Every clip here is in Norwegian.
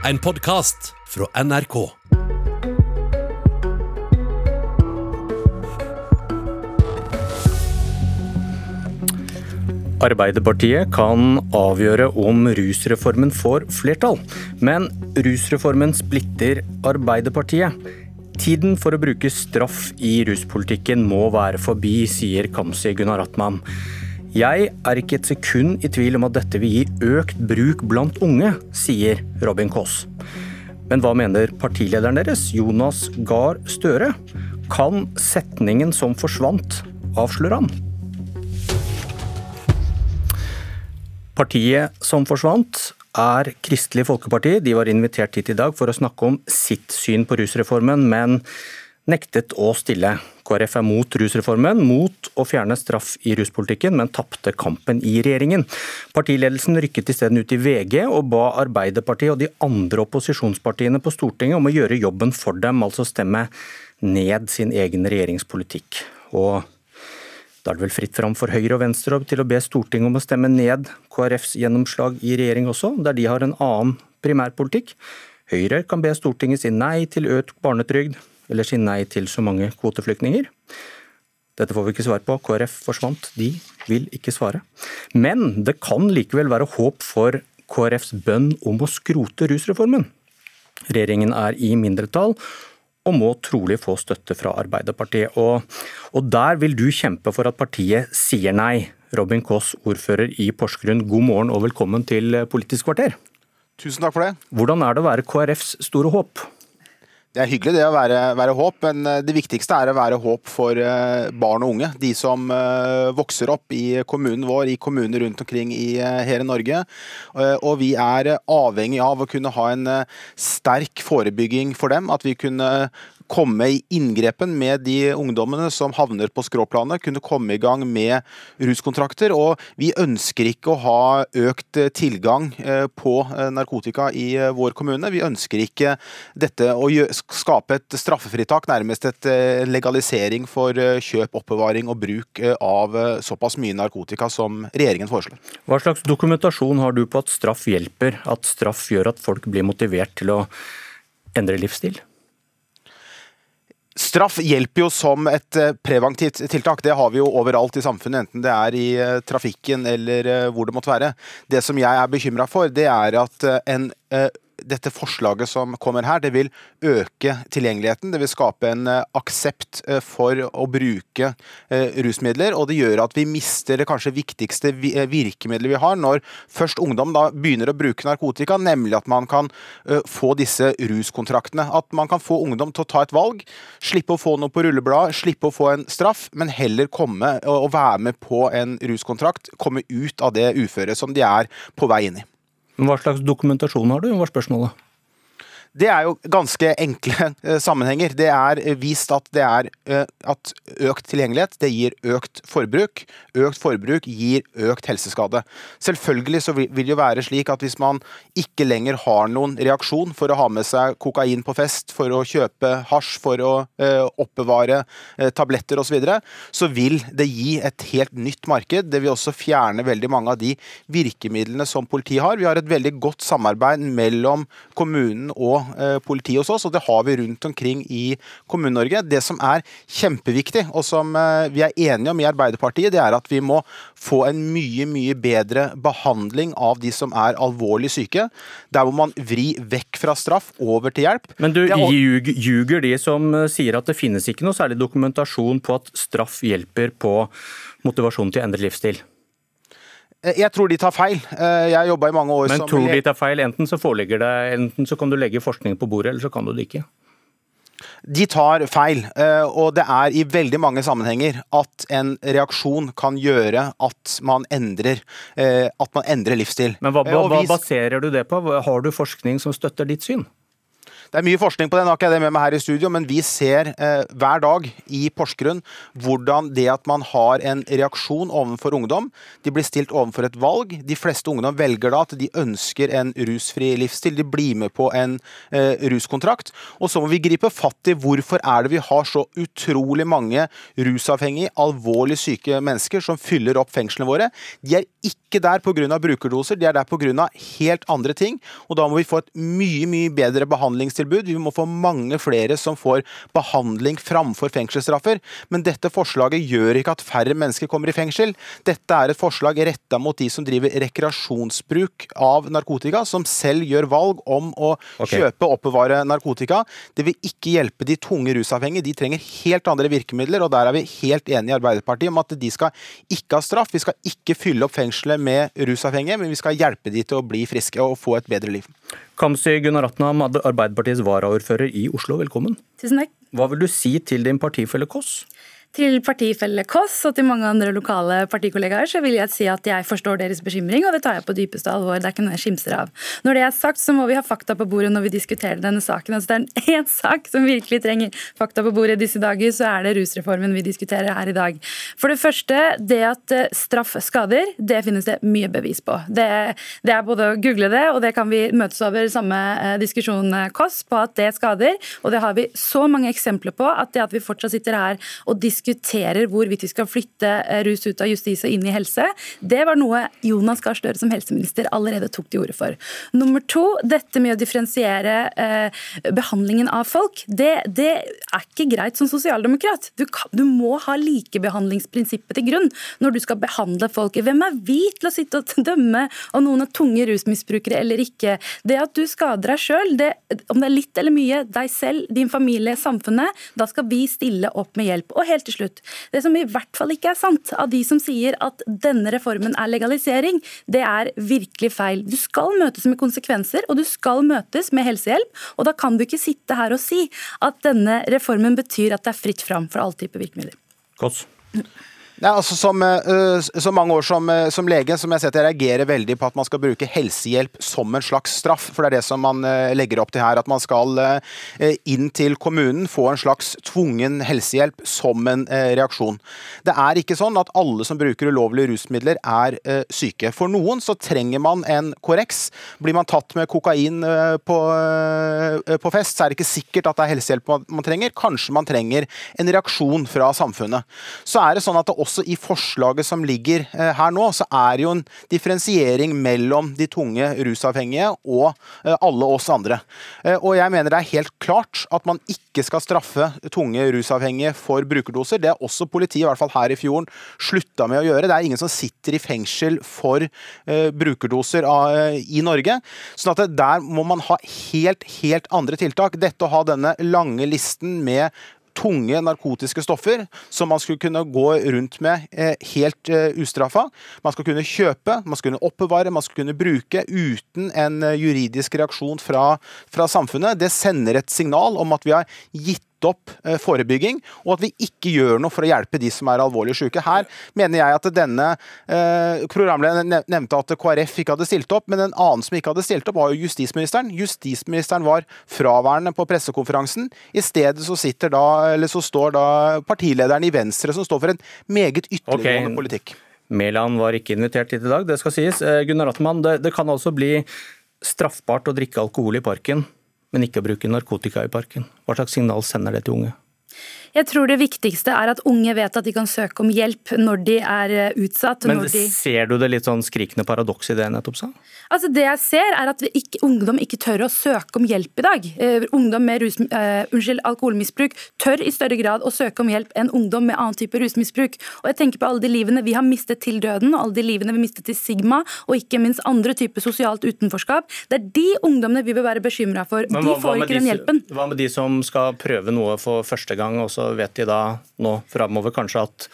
En podkast fra NRK. Arbeiderpartiet kan avgjøre om rusreformen får flertall, men rusreformen splitter Arbeiderpartiet. Tiden for å bruke straff i ruspolitikken må være forbi, sier Kamzy Gunaratnam. Jeg er ikke et sekund i tvil om at dette vil gi økt bruk blant unge, sier Robin Koss. Men hva mener partilederen deres, Jonas Gahr Støre? Kan setningen som forsvant, avsløre han? Partiet som forsvant er Kristelig Folkeparti. De var invitert hit i dag for å snakke om sitt syn på rusreformen, men nektet å stille. KrF er mot rusreformen, mot å fjerne straff i ruspolitikken, men tapte kampen i regjeringen. Partiledelsen rykket isteden ut i VG og ba Arbeiderpartiet og de andre opposisjonspartiene på Stortinget om å gjøre jobben for dem, altså stemme ned sin egen regjeringspolitikk. Og da er det vel fritt fram for Høyre og Venstre til å be Stortinget om å stemme ned KrFs gjennomslag i regjering også, der de har en annen primærpolitikk. Høyre kan be Stortinget si nei til økt barnetrygd, eller si nei til så mange kvoteflyktninger. Dette får vi ikke svar på. KrF forsvant. De vil ikke svare. Men det kan likevel være håp for KrFs bønn om å skrote rusreformen. Regjeringen er i mindretall, og må trolig få støtte fra Arbeiderpartiet. Og, og der vil du kjempe for at partiet sier nei. Robin Koss, ordfører i Porsgrunn, god morgen og velkommen til Politisk kvarter. Tusen takk for det. Hvordan er det å være KrFs store håp? Det er hyggelig det å være, være, håp, men eh, det viktigste er å være håp for eh, barn og unge. De som eh, vokser opp i kommunen vår, i kommuner rundt omkring i hele Norge. Og vi er avhengig av å kunne ha en sterk forebygging for dem. At vi kunne komme i inngrepen med de ungdommene som havner på skråplanet, kunne komme i gang med ruskontrakter. Og vi ønsker ikke å ha økt tilgang på narkotika i vår kommune. Vi ønsker ikke dette å skape et straffefritak, nærmest et eh, legalisering for eh, kjøp, oppbevaring og bruk eh, av såpass mye narkotika som regjeringen foreslår. Hva slags dokumentasjon har du på at straff hjelper, at straff gjør at folk blir motivert til å endre livsstil? Straff hjelper jo som et preventivt tiltak. Det har vi jo overalt i samfunnet, enten det er i trafikken eller hvor det måtte være. Det som jeg er bekymra for, det er at en dette forslaget som kommer her, det vil øke tilgjengeligheten. Det vil skape en eh, aksept eh, for å bruke eh, rusmidler, og det gjør at vi mister det kanskje viktigste virkemidlet vi har når først ungdom da begynner å bruke narkotika, nemlig at man kan få disse ruskontraktene. At man kan få ungdom til å ta et valg, slippe å få noe på rullebladet, slippe å få en straff, men heller komme og være med på en ruskontrakt, komme ut av det uføret som de er på vei inn i. Hva slags dokumentasjon har du, var spørsmålet? Det er jo ganske enkle eh, sammenhenger. Det er eh, vist at det er eh, at økt tilgjengelighet det gir økt forbruk. Økt forbruk gir økt helseskade. Selvfølgelig så vil det jo være slik at hvis man ikke lenger har noen reaksjon for å ha med seg kokain på fest, for å kjøpe hasj, for å oppbevare tabletter osv., så, videre, så vil det gi et helt nytt marked. Det vil også fjerne veldig mange av de virkemidlene som politiet har. Vi har et veldig godt samarbeid mellom kommunen og politi hos oss, og det har vi rundt omkring i Kommune-Norge. Det som er kjempeviktig, og som eh, vi er enige om i Arbeiderpartiet, det er at vi må få en mye, mye bedre behandling av de som er alvorlig syke. Der hvor man vri vekk fra straff over til hjelp. Men du ljuger de som eh, sier at det finnes ikke noe særlig dokumentasjon på at straff hjelper på motivasjonen til å endre livsstil? Eh, jeg tror de tar feil. Eh, jeg jobba i mange år Men som Men tror de tar feil? Enten så foreligger det, enten så kan du legge forskningen på bordet, eller så kan du det ikke. De tar feil, eh, og det er i veldig mange sammenhenger at en reaksjon kan gjøre at man endrer, at man endrer livsstil. Men hva, hva, hva baserer du det på? Har du forskning som støtter ditt syn? Det er mye forskning på det, nå har ikke jeg det med meg her i studio, men vi ser eh, hver dag i Porsgrunn hvordan det at man har en reaksjon overfor ungdom, de blir stilt overfor et valg. De fleste ungdom velger da at de ønsker en rusfri livsstil, de blir med på en eh, ruskontrakt. Og så må vi gripe fatt i hvorfor er det vi har så utrolig mange rusavhengige, alvorlig syke mennesker som fyller opp fengslene våre. De er ikke der pga. brukerdoser, de er der pga. helt andre ting. og Da må vi få et mye mye bedre behandlingstilbud. Vi må få mange flere som får behandling framfor fengselsstraffer. Men dette forslaget gjør ikke at færre mennesker kommer i fengsel. Dette er et forslag retta mot de som driver rekreasjonsbruk av narkotika, som selv gjør valg om å okay. kjøpe og oppbevare narkotika. Det vil ikke hjelpe de tunge rusavhengige. De trenger helt andre virkemidler, og der er vi helt enige i Arbeiderpartiet om at de skal ikke ha straff. Vi skal ikke fylle opp fengselet med rusavhengige, men vi skal hjelpe de til å bli friske og få et bedre liv. Kamzy Gunnar Ratnam, Arbeiderpartiets varaordfører i Oslo, velkommen. Tusen takk. Hva vil du si til din partifelle Kåss? Til partifelle Kåss og til mange andre lokale partikollegaer så vil jeg si at jeg forstår deres bekymring, og det tar jeg på dypeste alvor. Det er ikke noe jeg skimser av. Når det er sagt, så må vi ha fakta på bordet når vi diskuterer denne saken. Altså, det er én sak som virkelig trenger fakta på bordet disse dager, så er det rusreformen vi diskuterer her i dag. For det første, det at eh, straff skader, det finnes det mye bevis på. Det, det er både å google det, og det kan vi møtes over samme eh, diskusjon, eh, Kåss, på at det skader. Og det har vi så mange eksempler på at det at vi fortsatt sitter her og diskuterer diskuterer hvorvidt vi skal flytte eh, rus ut av justis og inn i helse, det var noe Jonas Gahr Støre som helseminister allerede tok til orde for. Nummer to, dette med å differensiere eh, behandlingen av folk, det, det, er ikke greit som sosialdemokrat. Du, kan, du må ha likebehandlingsprinsippet til grunn når du skal behandle folk. Hvem er vi til å sitte og dømme om noen er tunge rusmisbrukere eller ikke? Det at du skader deg sjøl, om det er litt eller mye, deg selv, din familie, samfunnet, da skal vi stille opp med hjelp. Og helt til slutt. Det som i hvert fall ikke er sant av de som sier at denne reformen er legalisering, det er virkelig feil. Du skal møtes med konsekvenser, og du skal møtes med helsehjelp. Og da kan du ikke sitte her og si at denne reformen betyr at det er fritt fram for all type virkemidler. Kots. Nei, altså som, uh, så mange år som, uh, som, lege som jeg, jeg reagerer veldig på at man skal bruke helsehjelp som en slags straff. For det er det som man uh, legger opp til her. At man skal inn til kommunen få en slags tvungen helsehjelp som en reaksjon. Det er ikke sånn at alle som bruker ulovlige rusmidler er syke. For noen så trenger man en korreks. Blir man tatt med kokain på, på, fest, så er det ikke sikkert at det er helsehjelp man, man trenger. Kanskje man trenger en reaksjon fra samfunnet. Så er det sånn at det også også i forslaget som ligger eh, her nå, så er det jo en differensiering mellom de tunge rusavhengige og eh, alle oss andre. Eh, og jeg mener det er helt klart at man ikke skal straffe tunge rusavhengige for brukerdoser. Det har også politiet, i hvert fall her i fjorden, slutta med å gjøre. Det er ingen som sitter i fengsel for brukerdoser i Norge. sånn at der må man ha helt, helt andre tiltak. Dette å ha denne lange listen med tunge narkotiske stoffer som man skulle kunne gå rundt med eh, helt eh, ustraffa. Man skal kunne kjøpe, man skal kunne oppbevare, man skal kunne bruke uten en eh, juridisk reaksjon fra, fra samfunnet. Det sender et signal om at vi har gitt opp eh, forebygging, og at vi ikke gjør noe for å hjelpe de som er alvorlig syke. Her mener jeg at denne eh, Programlederen nevnte at KrF ikke hadde stilt opp, men en annen som ikke hadde stilt opp, var jo justisministeren. Justisministeren var fraværende på pressekonferansen. I stedet så, sitter da, eller så står da partilederen i Venstre, som står for en meget ytterliggående okay. politikk. Mæland var ikke invitert hit i dag, det skal sies. Eh, Gunnar Atman, det, det kan altså bli straffbart å drikke alkohol i parken men ikke å bruke narkotika i parken. Hva slags signal sender det til unge? Jeg tror det viktigste er at unge vet at de kan søke om hjelp når de er eh, utsatt. Men de... ser du det litt sånn skrikende paradoks i det jeg nettopp sa? Altså Det jeg ser, er at ikke, ungdom ikke tør å søke om hjelp i dag. Uh, ungdom med rus, uh, unnskyld, alkoholmisbruk tør i større grad å søke om hjelp enn ungdom med annen type rusmisbruk. Og jeg tenker på alle de livene vi har mistet til døden, og alle de livene vi mistet til Sigma, og ikke minst andre typer sosialt utenforskap. Det er de ungdommene vi bør være bekymra for. Men, de får ikke de, den hjelpen. Hva med de som skal prøve noe for første gang? også så vet de da nå framover kanskje at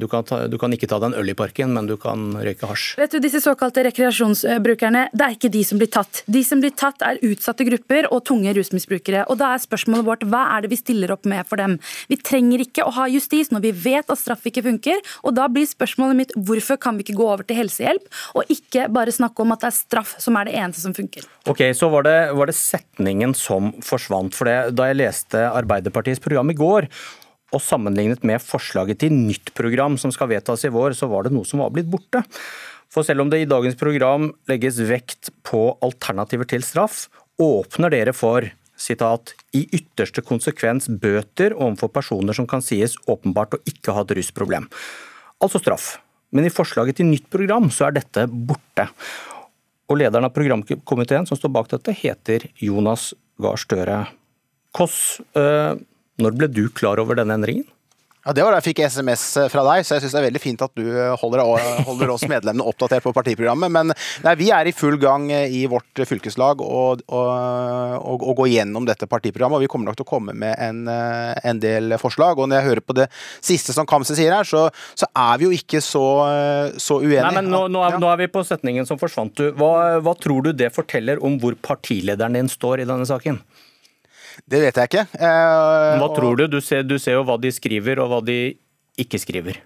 du kan, ta, du kan, ikke ta deg en øl i parken, men du kan røyke hasj. Vet du, Disse såkalte rekreasjonsbrukerne, det er ikke de som blir tatt. De som blir tatt er utsatte grupper og tunge rusmisbrukere. Og da er spørsmålet vårt hva er det vi stiller opp med for dem? Vi trenger ikke å ha justis når vi vet at straff ikke funker. Og da blir spørsmålet mitt hvorfor kan vi ikke gå over til helsehjelp, og ikke bare snakke om at det er straff som er det eneste som funker. Ok, Så var det, var det setningen som forsvant. for det. Da jeg leste Arbeiderpartiets program i går, og sammenlignet med forslaget til nytt program som skal vedtas i vår, så var det noe som var blitt borte. For selv om det i dagens program legges vekt på alternativer til straff, åpner dere for sitat, i ytterste konsekvens bøter overfor personer som kan sies åpenbart å ikke ha et rusproblem. Altså straff. Men i forslaget til nytt program så er dette borte. Og lederen av programkomiteen som står bak dette, heter Jonas Gahr Støre. Koss, øh, når ble du klar over denne endringen? Ja, Det var da jeg fikk SMS fra deg, så jeg syns det er veldig fint at du holder, holder oss medlemmene oppdatert på partiprogrammet. Men nei, vi er i full gang i vårt fylkeslag og, og, og, og går gjennom dette partiprogrammet. Og vi kommer nok til å komme med en, en del forslag. Og når jeg hører på det siste som Kamzy sier her, så, så, er vi jo ikke så, så uenige. Nei, men nå, nå, er, nå, er, vi på setningen som forsvant. Du. Hva, hva tror du det forteller om hvor partilederen din står i denne saken? Det vet jeg ikke. Eh, hva tror du? Du ser, du ser jo hva de skriver og hva de ikke skriver.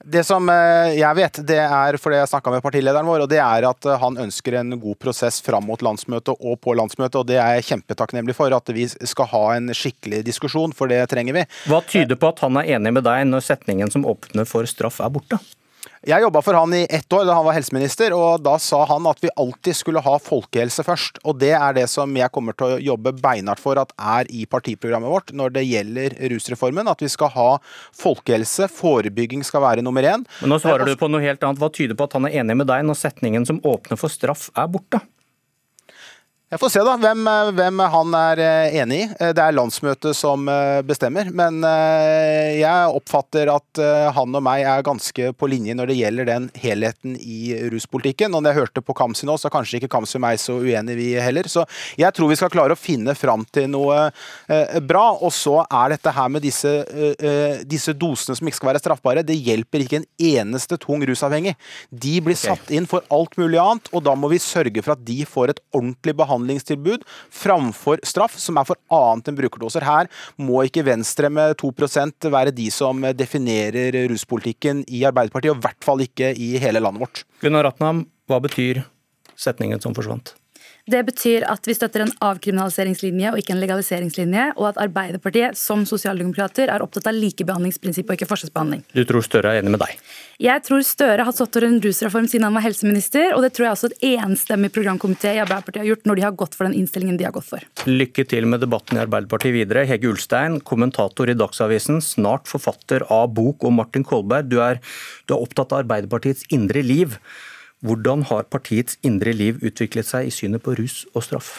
Det som eh, jeg vet, det er fordi jeg snakka med partilederen vår, og det er at eh, han ønsker en god prosess fram mot landsmøtet og på landsmøtet, og det er jeg kjempetakknemlig for. At vi skal ha en skikkelig diskusjon, for det trenger vi. Hva tyder på at han er enig med deg når setningen som åpner for straff er borte? Jeg jobba for han i ett år da han var helseminister, og da sa han at vi alltid skulle ha folkehelse først. Og det er det som jeg kommer til å jobbe beinhardt for at er i partiprogrammet vårt når det gjelder rusreformen. At vi skal ha folkehelse, forebygging skal være nummer én. Men nå svarer du på noe helt annet. Hva tyder på at han er enig med deg når setningen som åpner for straff er borte? Jeg får se da, hvem, hvem, han er eh, enig i. Eh, det er landsmøtet som eh, bestemmer. Men jeg oppfatter at han og meg er ganske på linje når det gjelder den helheten i ruspolitikken. Og når jeg hørte på Kamzy nå, så er kanskje ikke Kamzy og meg så uenige vi heller. Så jeg tror vi skal klare å finne fram til noe bra. Og så er dette her med disse, disse dosene som ikke skal være straffbare, det hjelper ikke en eneste tung rusavhengig. De blir satt inn for alt mulig annet, og da må vi sørge for at de får et ordentlig behandling behandlingstilbud framfor straff, som er for annet enn brukerdoser. Her må ikke Venstre med 2% være de som definerer ruspolitikken i Arbeiderpartiet, og i hvert fall ikke i hele landet vårt. Gunnar Ratnam, hva betyr setningen som forsvant? Det betyr at vi støtter en avkriminaliseringslinje og ikke en legaliseringslinje, og at Arbeiderpartiet som sosialdemokrater er opptatt av likebehandlingsprinsipp og ikke forskjellsbehandling. Du tror Støre er enig med deg? Jeg tror Støre har stått for en rusreform siden han var helseminister, og det tror jeg også et enstemmig programkomité i Arbeiderpartiet har gjort når de har gått for den innstillingen de har gått for. Lykke til med debatten i Arbeiderpartiet videre. Hege Ulstein, kommentator i Dagsavisen, snart forfatter av bok om Martin Kolberg. Du er, du er opptatt av Arbeiderpartiets indre liv. Hvordan har partiets indre liv utviklet seg i synet på rus og straff?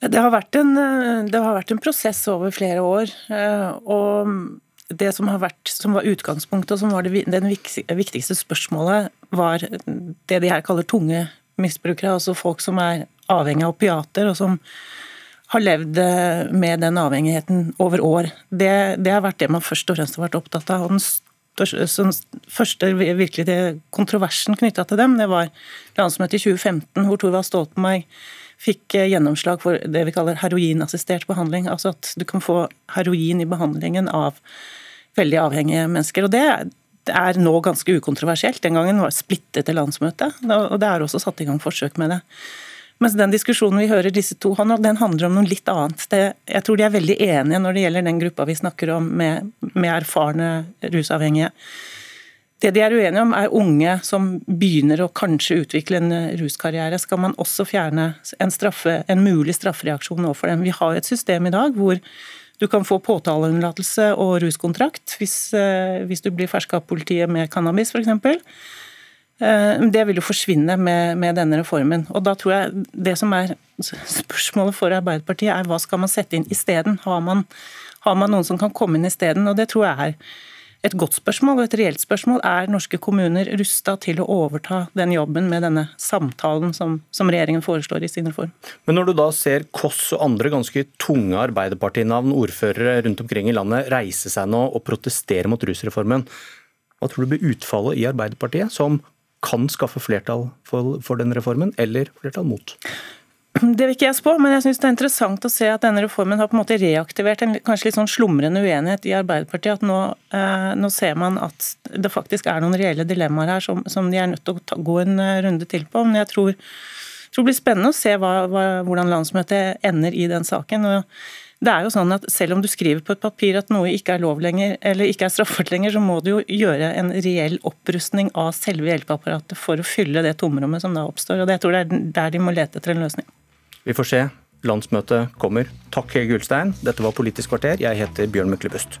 Det har vært en, har vært en prosess over flere år. Eh, og det som, vært, som var utgangspunktet og som var det den viktigste spørsmålet, var det de her kaller tunge misbrukere. Altså folk som er avhengig av opiater, og som har levd eh, med den avhengigheten over år. Det, det har vært det man først og fremst har vært opptatt av. og den første virkelig kontroversen knytta til dem, det var landsmøtet i 2015, hvor Thorvald Stoltenberg fikk eh, gjennomslag for det vi kaller heroinassistert behandling. Altså at du kan få heroin i behandlingen av veldig avhengige mennesker. Og det, er nå ganske ukontroversielt. Den gangen var det splittet til landsmøtet, og det er også satt i gang forsøk med det. Mens den diskusjonen vi hører disse to den handler om noe litt annet. Det, jeg tror de er veldig enige når det gjelder den gruppa vi snakker om med, med erfarne rusavhengige. Det de er uenige om, er unge som begynner å kanskje utvikle en ruskarriere. Skal man også fjerne en, straffe, en mulig straffereaksjon overfor dem? Vi har et system i dag hvor du kan få påtaleunnlatelse og ruskontrakt hvis, eh, hvis du blir ferska av politiet med cannabis, f.eks. Eh, det vil jo forsvinne med, med, denne reformen. Og da tror jeg Det som er spørsmålet for Arbeiderpartiet, er hva skal man sette inn isteden? Har, har man noen som kan komme inn isteden? Og det tror jeg er et godt spørsmål og et reelt spørsmål. Er norske kommuner rusta til å overta den jobben med denne samtalen som, som regjeringen foreslår i sin reform? Men når du da ser Koss og andre ganske tunge Arbeiderpartinavn, ordførere rundt omkring i landet, reise seg nå og protestere mot rusreformen, hva tror du blir utfallet i Arbeiderpartiet, som kan skaffe flertall for, for den reformen, eller flertall mot? Det vil ikke jeg spå, men jeg synes det er interessant å se at denne reformen har på en måte reaktivert en kanskje litt sånn slumrende uenighet i Arbeiderpartiet. At nå, eh, nå ser man at det faktisk er noen reelle dilemmaer her som, som de er nødt til å ta, gå en eh, runde til på. Men jeg tror, tror det blir spennende å se hva, hva, hvordan landsmøtet ender i den saken. og det er jo sånn at Selv om du skriver på et papir at noe ikke er lov lenger, eller ikke er straffbart lenger, så må du jo gjøre en reell opprustning av selve hjelpeapparatet for å fylle det tomrommet som da oppstår. og det, Jeg tror det er der de må lete etter en løsning. Vi får se. Landsmøtet kommer. Takk, Hege Ulstein. Dette var Politisk kvarter. Jeg heter Bjørn Myklebust.